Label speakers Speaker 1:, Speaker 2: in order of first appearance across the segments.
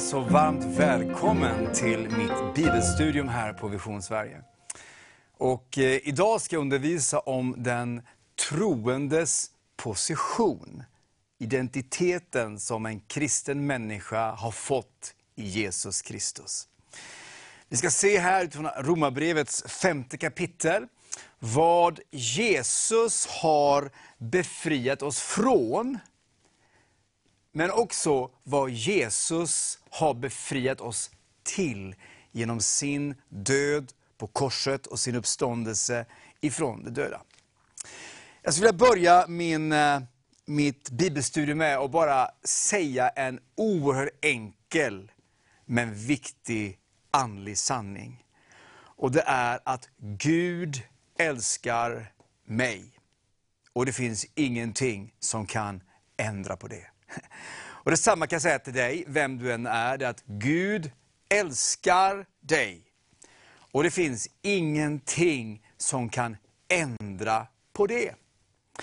Speaker 1: så varmt välkommen till mitt bibelstudium här på Vision Sverige. Och eh, idag ska jag undervisa om den troendes position. Identiteten som en kristen människa har fått i Jesus Kristus. Vi ska se här utifrån Romarbrevets femte kapitel, vad Jesus har befriat oss från, men också vad Jesus har befriat oss till genom sin död på korset och sin uppståndelse ifrån de döda. Jag skulle vilja börja min, eh, mitt bibelstudium med att bara säga en oerhört enkel men viktig andlig sanning. Och det är att Gud älskar mig. Och det finns ingenting som kan ändra på det. Och Detsamma kan jag säga till dig, vem du än är, det är att Gud älskar dig. Och det finns ingenting som kan ändra på det.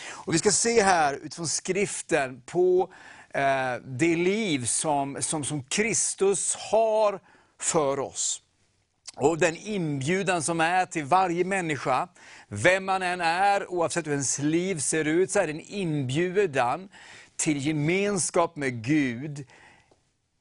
Speaker 1: Och Vi ska se här utifrån skriften på eh, det liv som, som, som Kristus har för oss. Och den inbjudan som är till varje människa, vem man än är, oavsett hur ens liv ser ut, så är det en inbjudan till gemenskap med Gud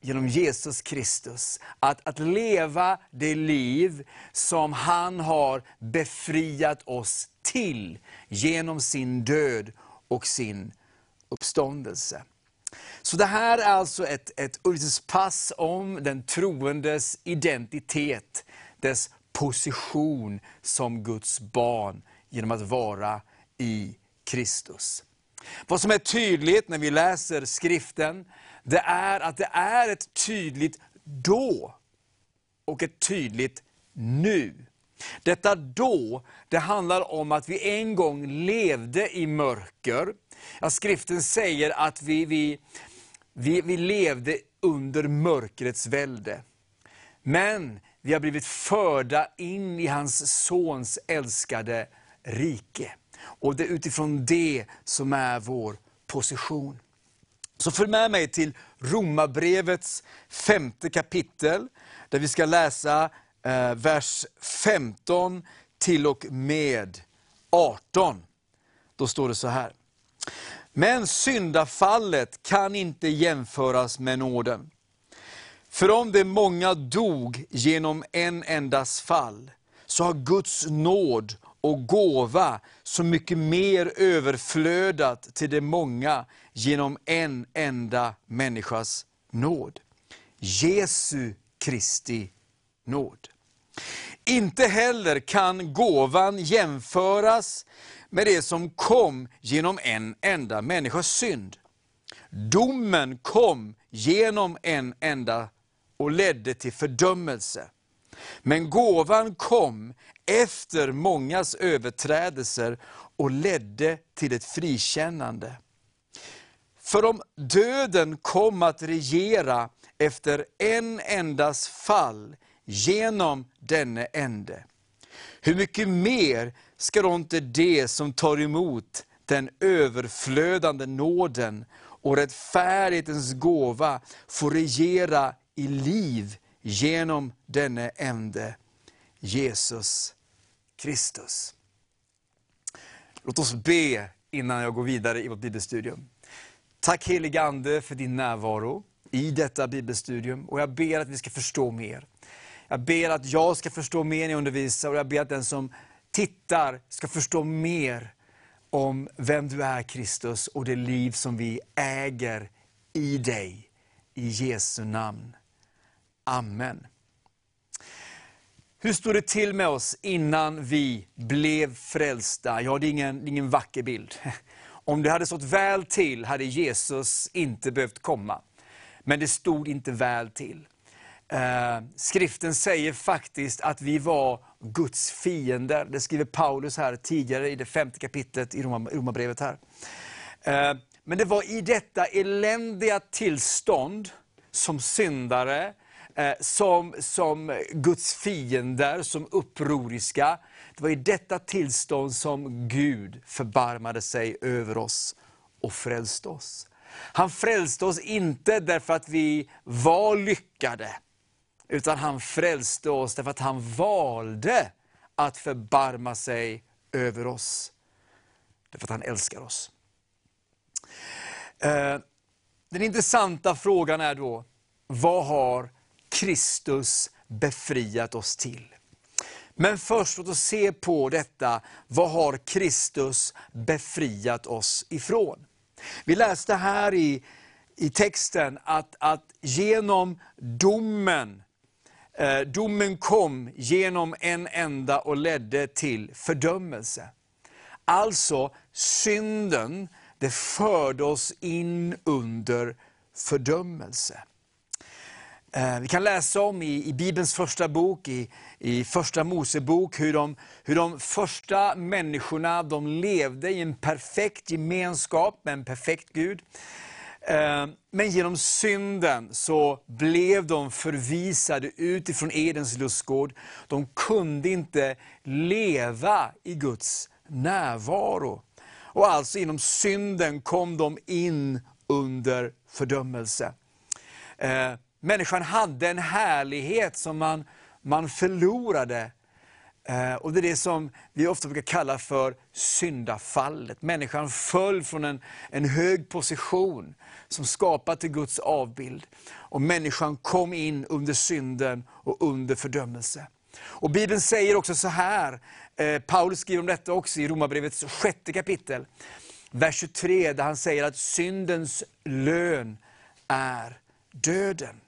Speaker 1: genom Jesus Kristus. Att, att leva det liv som han har befriat oss till genom sin död och sin uppståndelse. Så det här är alltså ett, ett pass om den troendes identitet, dess position som Guds barn genom att vara i Kristus. Vad som är tydligt när vi läser skriften, det är att det är ett tydligt då och ett tydligt nu. Detta då, det handlar om att vi en gång levde i mörker. Ja, skriften säger att vi, vi, vi, vi levde under mörkrets välde. Men vi har blivit förda in i hans sons älskade rike. Och det är utifrån det som är vår position. Så följ med mig till Romarbrevets femte kapitel, där vi ska läsa eh, vers 15 till och med 18. Då står det så här. Men syndafallet kan inte jämföras med nåden. För om de många dog genom en endas fall, så har Guds nåd och gåva så mycket mer överflödat till de många genom en enda människas nåd. Jesu Kristi nåd. Inte heller kan gåvan jämföras med det som kom genom en enda människas synd. Domen kom genom en enda och ledde till fördömelse. Men gåvan kom efter mångas överträdelser och ledde till ett frikännande. För om döden kom att regera efter en endas fall genom denne ende, hur mycket mer ska då inte det som tar emot den överflödande nåden och rättfärdighetens gåva få regera i liv genom denne ende, Jesus Kristus. Låt oss be innan jag går vidare i vårt bibelstudium. Tack helige Ande för din närvaro i detta bibelstudium. Och jag ber att vi ska förstå mer. Jag ber att jag ska förstå mer när jag undervisar och jag ber att den som tittar ska förstå mer om vem du är Kristus och det liv som vi äger i dig. I Jesu namn. Amen. Hur stod det till med oss innan vi blev frälsta? Ja, det är ingen, ingen vacker bild. Om det hade stått väl till hade Jesus inte behövt komma. Men det stod inte väl till. Eh, skriften säger faktiskt att vi var Guds fiender. Det skriver Paulus här tidigare i det femte kapitlet i Romarbrevet. här. Eh, men det var i detta eländiga tillstånd som syndare, Eh, som, som Guds fiender, som upproriska. Det var i detta tillstånd som Gud förbarmade sig över oss och frälste oss. Han frälste oss inte därför att vi var lyckade, utan han frälste oss därför att han valde att förbarma sig över oss. Därför att han älskar oss. Eh, den intressanta frågan är då, vad har Kristus befriat oss till? Men först låt oss se på detta, vad har Kristus befriat oss ifrån? Vi läste här i, i texten att, att genom domen, eh, domen kom genom en enda och ledde till fördömelse. Alltså synden, det förde oss in under fördömelse. Eh, vi kan läsa om i, i Bibelns första bok, i, i första Mosebok, hur de, hur de första människorna de levde i en perfekt gemenskap med en perfekt Gud. Eh, men genom synden så blev de förvisade utifrån Edens lustgård. De kunde inte leva i Guds närvaro. Och alltså genom synden kom de in under fördömelse. Eh, Människan hade en härlighet som man, man förlorade. Eh, och Det är det som vi ofta brukar kalla för syndafallet. Människan föll från en, en hög position som skapat till Guds avbild. Och människan kom in under synden och under fördömelse. Och Bibeln säger också så här, eh, Paulus skriver om detta också i Romarbrevets sjätte kapitel, vers 23, där han säger att syndens lön är döden.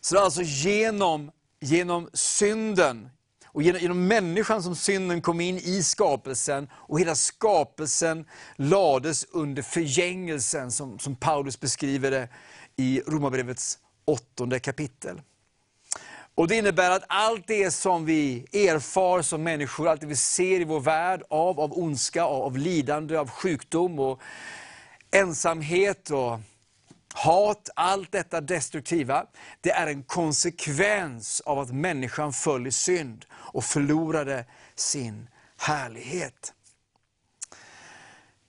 Speaker 1: Så det är alltså genom, genom synden, och genom, genom människan som synden kom in i skapelsen, och hela skapelsen lades under förgängelsen, som, som Paulus beskriver det i Romarbrevets åttonde kapitel. Och Det innebär att allt det som vi erfar som människor, allt det vi ser i vår värld av, av ondska, av, av lidande, av sjukdom och ensamhet och hat, allt detta destruktiva, det är en konsekvens av att människan föll i synd och förlorade sin härlighet.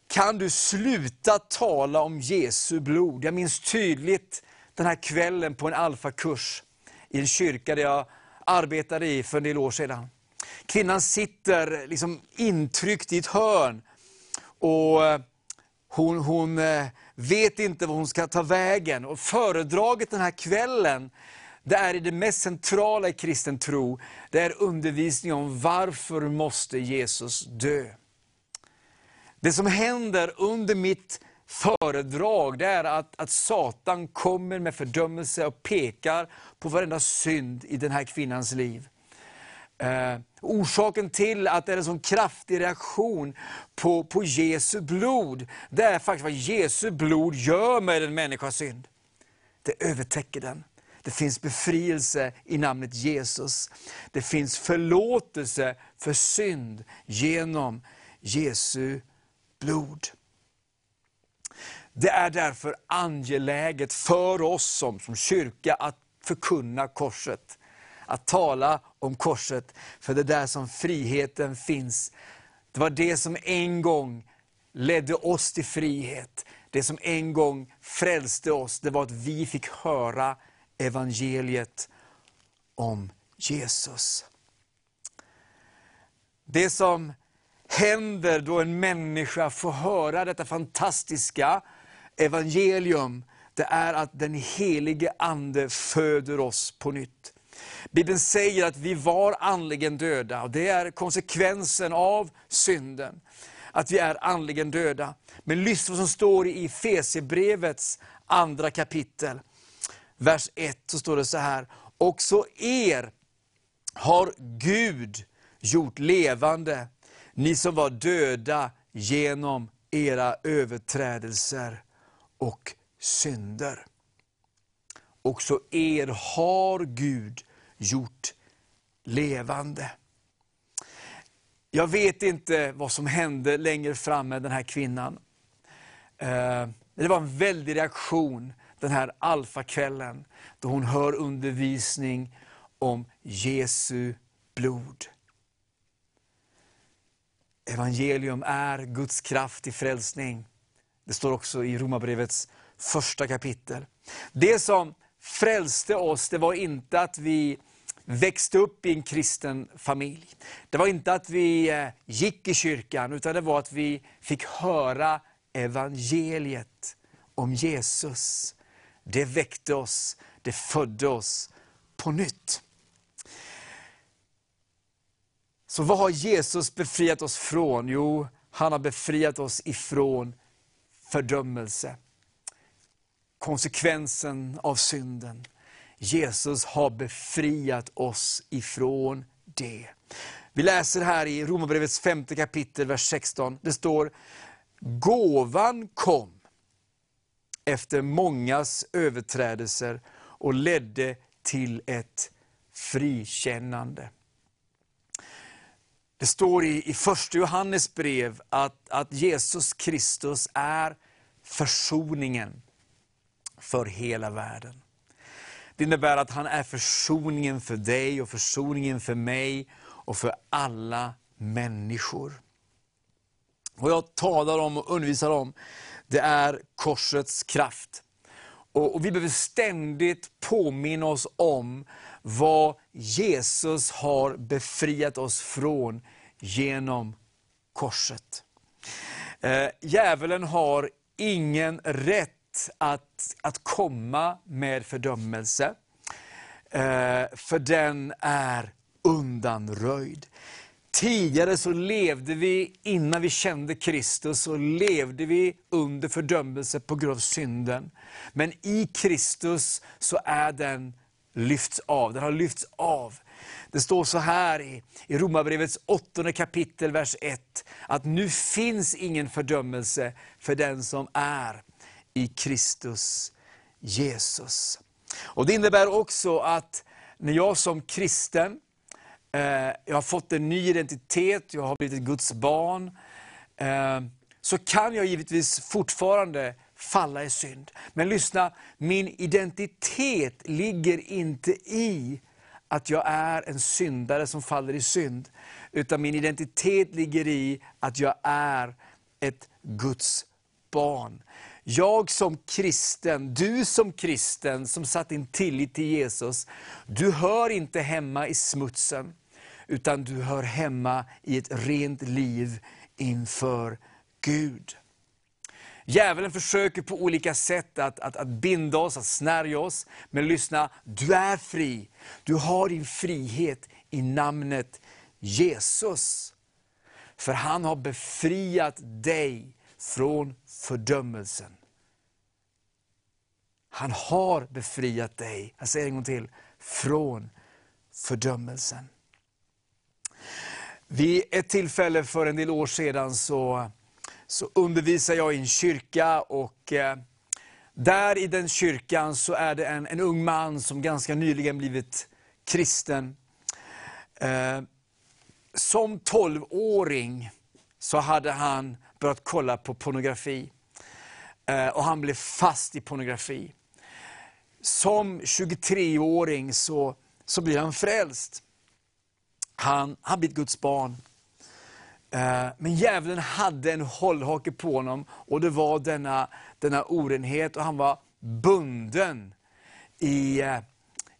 Speaker 1: Kan du sluta tala om Jesu blod? Jag minns tydligt den här kvällen på en alfakurs i en kyrka där jag arbetade i för en del år sedan. Kvinnan sitter liksom intryckt i ett hörn. Och eh, hon, hon eh, vet inte vad hon ska ta vägen. Och föredraget den här kvällen, det är i det mest centrala i kristen tro, det är undervisning om varför måste Jesus dö. Det som händer under mitt föredrag, det är att, att Satan kommer med fördömelse och pekar på varenda synd i den här kvinnans liv. Eh, orsaken till att det är en sån kraftig reaktion på, på Jesu blod, det är faktiskt vad Jesu blod gör med en människas synd. Det övertäcker den. Det finns befrielse i namnet Jesus. Det finns förlåtelse för synd genom Jesu blod. Det är därför angeläget för oss som, som kyrka att förkunna korset. Att tala om korset, för det är där som friheten finns. Det var det som en gång ledde oss till frihet. Det som en gång frälste oss, det var att vi fick höra evangeliet om Jesus. Det som händer då en människa får höra detta fantastiska evangelium, det är att den helige Ande föder oss på nytt. Bibeln säger att vi var andligen döda, och det är konsekvensen av synden. Att vi är andligen döda. Men lyssna vad som står i Efesierbrevets andra kapitel. Vers 1 så står det så här. Också er har Gud gjort levande, ni som var döda genom era överträdelser och synder. Också er har Gud gjort levande. Jag vet inte vad som hände längre fram med den här kvinnan. Eh, det var en väldig reaktion den här alfakvällen, då hon hör undervisning om Jesu blod. Evangelium är Guds kraft till frälsning. Det står också i Romarbrevets första kapitel. Det som frälste oss, det var inte att vi växte upp i en kristen familj. Det var inte att vi eh, gick i kyrkan, utan det var att vi fick höra evangeliet om Jesus. Det väckte oss, det födde oss på nytt. Så vad har Jesus befriat oss från? Jo, han har befriat oss ifrån fördömelse. Konsekvensen av synden. Jesus har befriat oss ifrån det. Vi läser här i Romarbrevets femte kapitel, vers 16. Det står, gåvan kom efter mångas överträdelser och ledde till ett frikännande. Det står i, i första Johannes brev att, att Jesus Kristus är försoningen för hela världen. Det innebär att han är försoningen för dig och försoningen för mig och för alla människor. Vad jag talar om och undervisar om, det är korsets kraft. Och, och Vi behöver ständigt påminna oss om vad Jesus har befriat oss från genom korset. Eh, djävulen har ingen rätt att, att komma med fördömelse, eh, för den är undanröjd. Tidigare så levde vi, innan vi kände Kristus, så levde vi under fördömelse på grund av synden. Men i Kristus så är den lyfts av. Den har lyfts av. Det står så här i, i Romarbrevets åttonde kapitel, vers 1, att nu finns ingen fördömelse för den som är i Kristus Jesus. Och Det innebär också att när jag som kristen, eh, jag har fått en ny identitet, jag har blivit ett Guds barn, eh, så kan jag givetvis fortfarande falla i synd. Men lyssna, min identitet ligger inte i att jag är en syndare som faller i synd. Utan min identitet ligger i att jag är ett Guds barn. Jag som kristen, du som kristen som satt din tillit till Jesus, du hör inte hemma i smutsen, utan du hör hemma i ett rent liv inför Gud. Djävulen försöker på olika sätt att, att, att binda oss, att snärja oss. Men lyssna, du är fri. Du har din frihet i namnet Jesus. För han har befriat dig från fördömelsen. Han har befriat dig, jag säger en gång till, från fördömelsen. Vid ett tillfälle för en del år sedan så så undervisade jag i en kyrka och eh, där i den kyrkan så är det en, en ung man som ganska nyligen blivit kristen. Eh, som 12-åring så hade han börjat kolla på pornografi. Eh, och han blev fast i pornografi. Som 23-åring så, så blir han frälst. Han, han blir ett Guds barn. Eh, men djävulen hade en hållhake på honom och det var denna, denna orenhet och han var bunden i, eh,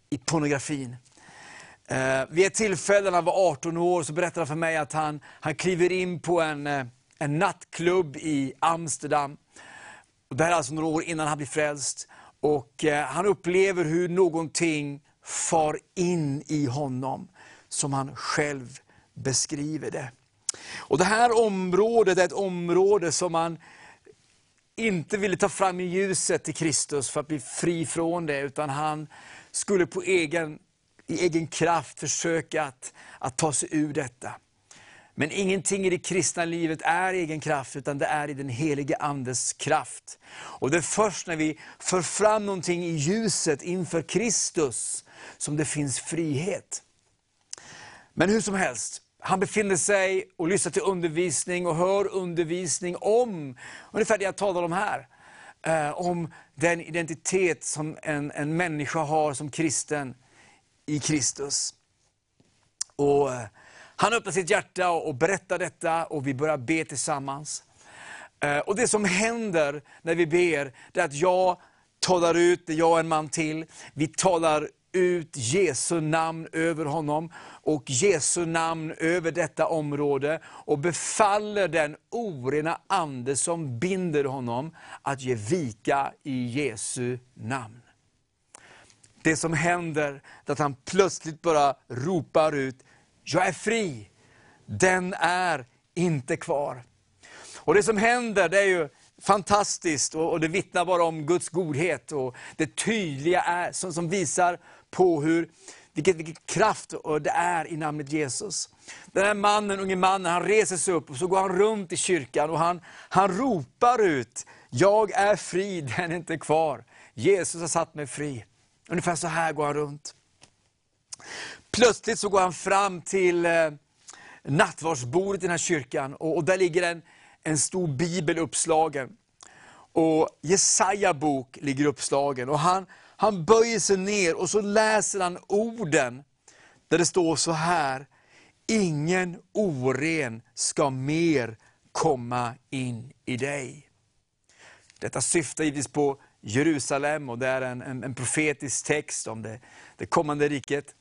Speaker 1: i pornografin. Eh, vid ett tillfälle när han var 18 år så berättade han för mig att han, han kliver in på en, en nattklubb i Amsterdam det här är alltså några år innan han blir frälst. Och eh, han upplever hur någonting far in i honom, som han själv beskriver det. Och Det här området är ett område som man inte ville ta fram i ljuset till Kristus för att bli fri från det, utan han skulle på egen, i egen kraft försöka att, att ta sig ur detta. Men ingenting i det kristna livet är egen kraft, utan det är i den helige Andes kraft. Och det är först när vi för fram någonting i ljuset inför Kristus, som det finns frihet. Men hur som helst, han befinner sig och lyssnar till undervisning och hör undervisning om ungefär det jag talar om här. Eh, om den identitet som en, en människa har som kristen i Kristus. Och eh, han öppnar sitt hjärta och, berättar detta och vi börjar be tillsammans. Eh, och Det som händer när vi ber, är att jag talar ut, det är jag och en man till, vi talar ut Jesu namn över honom och Jesu namn över detta område och befaller den orena ande som binder honom att ge vika i Jesu namn. Det som händer är att han plötsligt bara ropar ut, jag är fri, den är inte kvar. Och Det som händer det är ju fantastiskt och, det vittnar bara om Guds godhet och det tydliga är, som, som visar på hur, vilket, vilken kraft det är i namnet Jesus. Den här mannen, unge mannen, han reser sig upp och så går han runt i kyrkan och han, han ropar ut, jag är fri, den är inte kvar. Jesus har satt mig fri. Ungefär så här går han runt. Plötsligt så går han fram till eh, nattvardsbordet i den här kyrkan och, och där ligger en, en stor bibel uppslagen. Och Jesaja bok ligger uppslagen. Och han, han böjer sig ner och så läser han orden där det står så här. Ingen oren ska mer komma in i dig. Detta syftar givetvis på Jerusalem och det är en, en, en profetisk text om det, det kommande riket.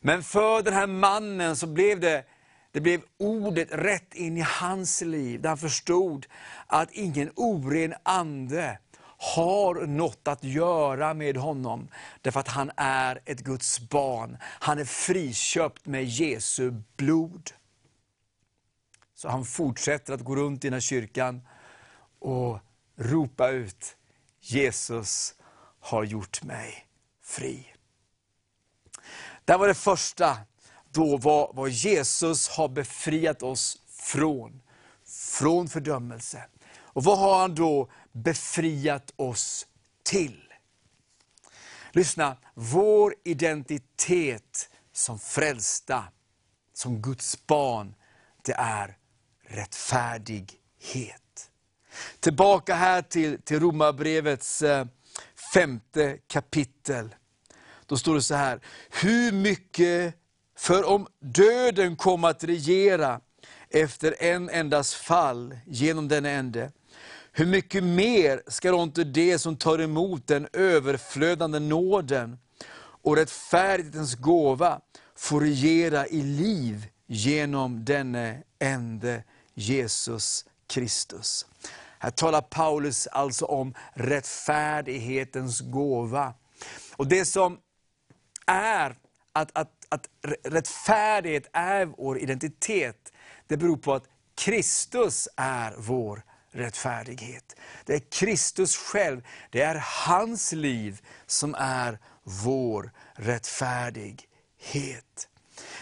Speaker 1: Men för den här mannen så blev det, det blev ordet rätt in i hans liv, där han förstod att ingen oren ande har något att göra med honom, därför att han är ett Guds barn. Han är friköpt med Jesu blod. Så han fortsätter att gå runt i den här kyrkan och ropa ut, Jesus har gjort mig fri. Det var det första, då vad, vad Jesus har befriat oss från. Från fördömelse. Och vad har han då befriat oss till? Lyssna, vår identitet som frälsta, som Guds barn, det är rättfärdighet. Tillbaka här till, till Romarbrevets eh, femte kapitel. Då står det så här, hur mycket, för om döden kom att regera efter en endas fall genom den ende, hur mycket mer ska då inte det som tar emot den överflödande nåden och rättfärdighetens gåva få regera i liv genom denne ende Jesus Kristus. Här talar Paulus alltså om rättfärdighetens gåva. Och det som är att, att, att rättfärdighet är vår identitet, det beror på att Kristus är vår rättfärdighet. Det är Kristus själv, det är hans liv som är vår rättfärdighet.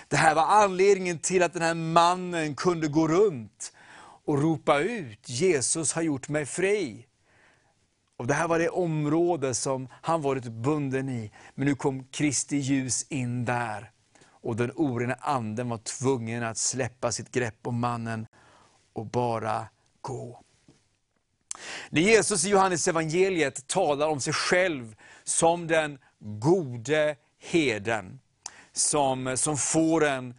Speaker 1: Det här var anledningen till att den här mannen kunde gå runt och ropa ut, Jesus har gjort mig fri. Och Det här var det område som han varit bunden i. Men nu kom Kristi ljus in där. Och den orena anden var tvungen att släppa sitt grepp om mannen och bara gå. När Jesus i Johannes evangeliet talar om sig själv som den gode heden, som, som fåren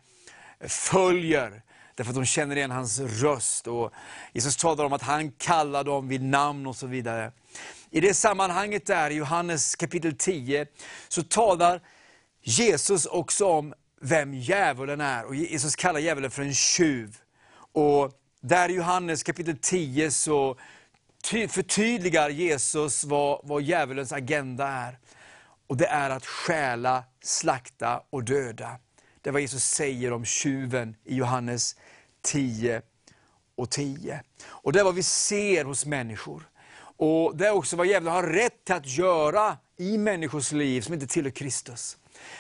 Speaker 1: följer, därför att de känner igen hans röst. Och Jesus talar om att han kallar dem vid namn och så vidare. I det sammanhanget där, i Johannes kapitel 10, så talar Jesus också om vem djävulen är. Och Jesus kallar djävulen för en tjuv. Och där i Johannes kapitel 10 så förtydligar Jesus vad, vad djävulens agenda är. Och Det är att stjäla, slakta och döda. Det är vad Jesus säger om tjuven i Johannes 10 och 10. Och Det är vad vi ser hos människor. Och Det är också vad djävulen har rätt att göra i människors liv som inte tillhör Kristus.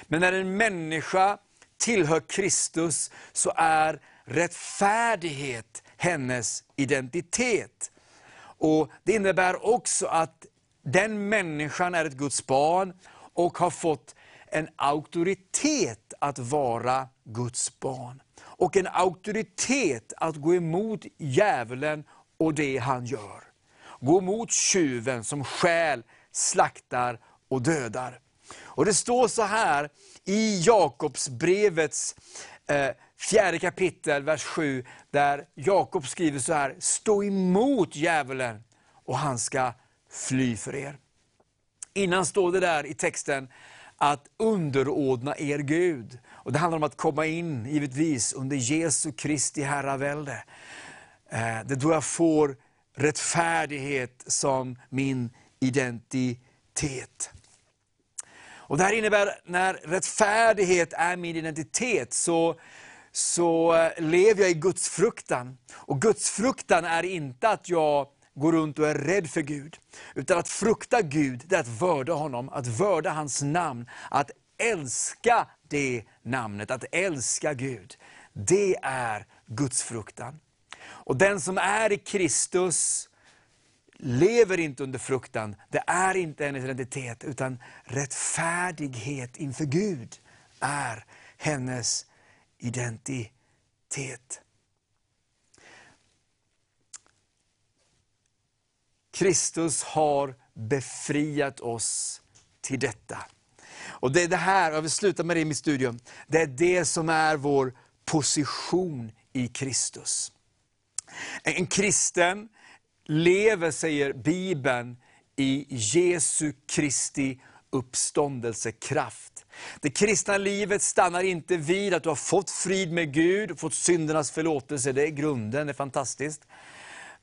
Speaker 1: Men när en människa tillhör Kristus så är rättfärdighet hennes identitet. Och Det innebär också att den människan är ett Guds barn och har fått en auktoritet att vara Guds barn. Och en auktoritet att gå emot djävulen och det han gör. gå emot tjuven som stjäl, slaktar och dödar. Och Det står så här i Jakobsbrevets eh, fjärde kapitel, vers 7, där Jakob skriver så här, stå emot djävulen och han ska fly för er. Innan står det där i texten att underordna er Gud. Och Det handlar om att komma in, givetvis, under Jesu Kristi herravälde. Eh, det är då jag får rättfärdighet som min identitet. Och Det här innebär, när rättfärdighet är min identitet, så, så eh, lever jag i Guds fruktan. Och Guds fruktan är inte att jag går runt och är rädd för Gud. Utan att frukta Gud, det är att vörda honom, att vörda hans namn, att älska det namnet, att älska Gud. Det är Guds fruktan. Och den som är i Kristus lever inte under fruktan. Det är inte hennes identitet, utan rättfärdighet inför Gud är hennes identitet. Kristus har befriat oss till detta. Och Det är det här, jag vill sluta med det i mitt studium, det är det som är vår position i Kristus. En kristen lever, säger Bibeln, i Jesu Kristi uppståndelsekraft. Det kristna livet stannar inte vid att du har fått frid med Gud, fått syndernas förlåtelse, det är grunden, det är fantastiskt.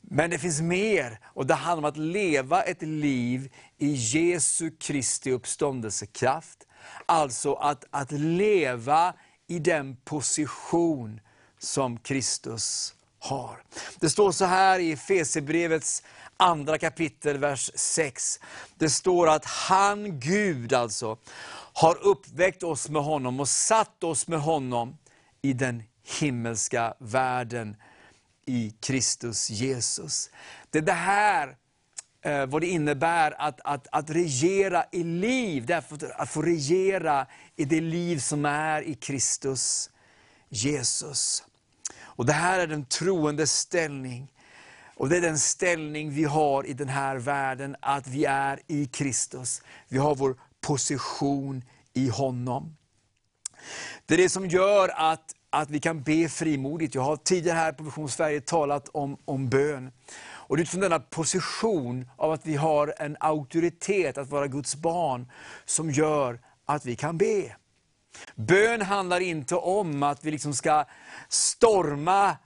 Speaker 1: Men det finns mer, och det handlar om att leva ett liv i Jesu Kristi uppståndelsekraft. Alltså att, att leva i den position som Kristus har. Det står så här i Efesierbrevets andra kapitel, vers 6. Det står att han, Gud alltså, har uppväckt oss med honom och satt oss med honom i den himmelska världen i Kristus Jesus. Det är det här eh, vad det innebär att, att, att regera i liv, därför att få regera i det liv som är i Kristus Jesus. Och Det här är den troende ställning. Och Det är den ställning vi har i den här världen, att vi är i Kristus. Vi har vår position i honom. Det är det som gör att att vi kan be frimodigt. Jag har tidigare här på Vision Sverige talat om, om bön. Och utifrån denna position av att vi har en auktoritet att vara Guds barn, som gör att vi kan be. Bön handlar inte om att vi liksom ska storma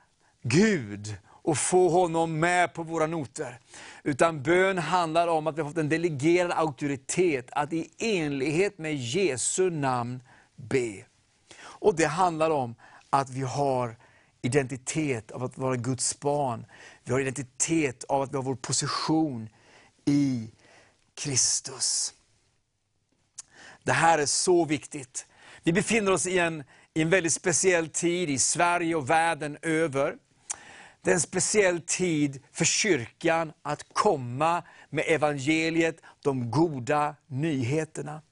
Speaker 1: Gud och få honom med på våra noter. Utan bön handlar om att vi har fått en delegerad auktoritet att i enlighet med Jesu namn be. Och Det handlar om att vi har identitet av att vara Guds barn. Vi har identitet av att vi har vår position i Kristus. Det här är så viktigt. Vi befinner oss i en, i en väldigt speciell tid i Sverige och världen över. Det är en speciell tid för kyrkan att komma med evangeliet, de goda nyheterna.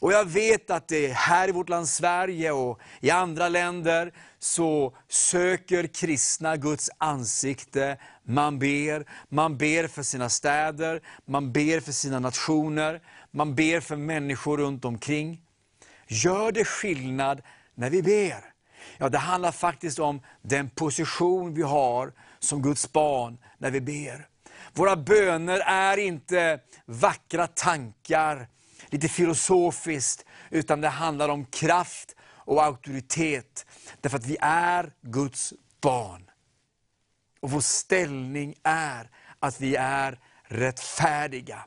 Speaker 1: Och jag vet att det här i vårt land Sverige och i andra länder så söker kristna Guds ansikte. Man ber, man ber för sina städer, man ber för sina nationer, man ber för människor runt omkring. Gör det skillnad när vi ber? Ja, det handlar faktiskt om den position vi har som Guds barn när vi ber. Våra böner är inte vackra tankar, lite filosofiskt, utan det handlar om kraft och auktoritet. Därför att vi är Guds barn. Och vår ställning är att vi är rättfärdiga.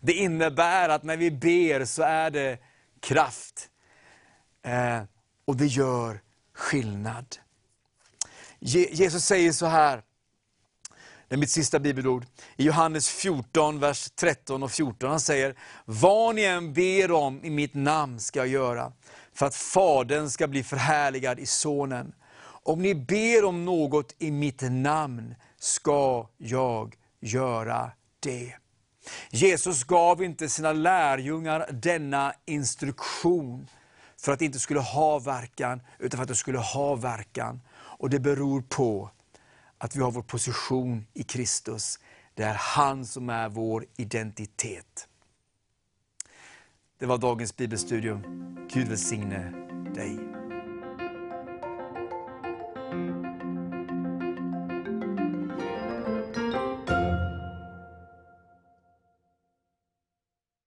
Speaker 1: Det innebär att när vi ber så är det kraft. Eh, och det gör skillnad. Je Jesus säger så här, det är mitt sista bibelord. I Johannes 14, vers 13 och 14. Han säger, vad ni än ber om i mitt namn ska jag göra, för att Fadern ska bli förhärligad i Sonen. Om ni ber om något i mitt namn ska jag göra det. Jesus gav inte sina lärjungar denna instruktion för att det inte skulle ha verkan, utan för att det skulle ha verkan. Och det beror på att vi har vår position i Kristus. Det är han som är vår identitet. Det var dagens bibelstudium. Gud välsigne dig.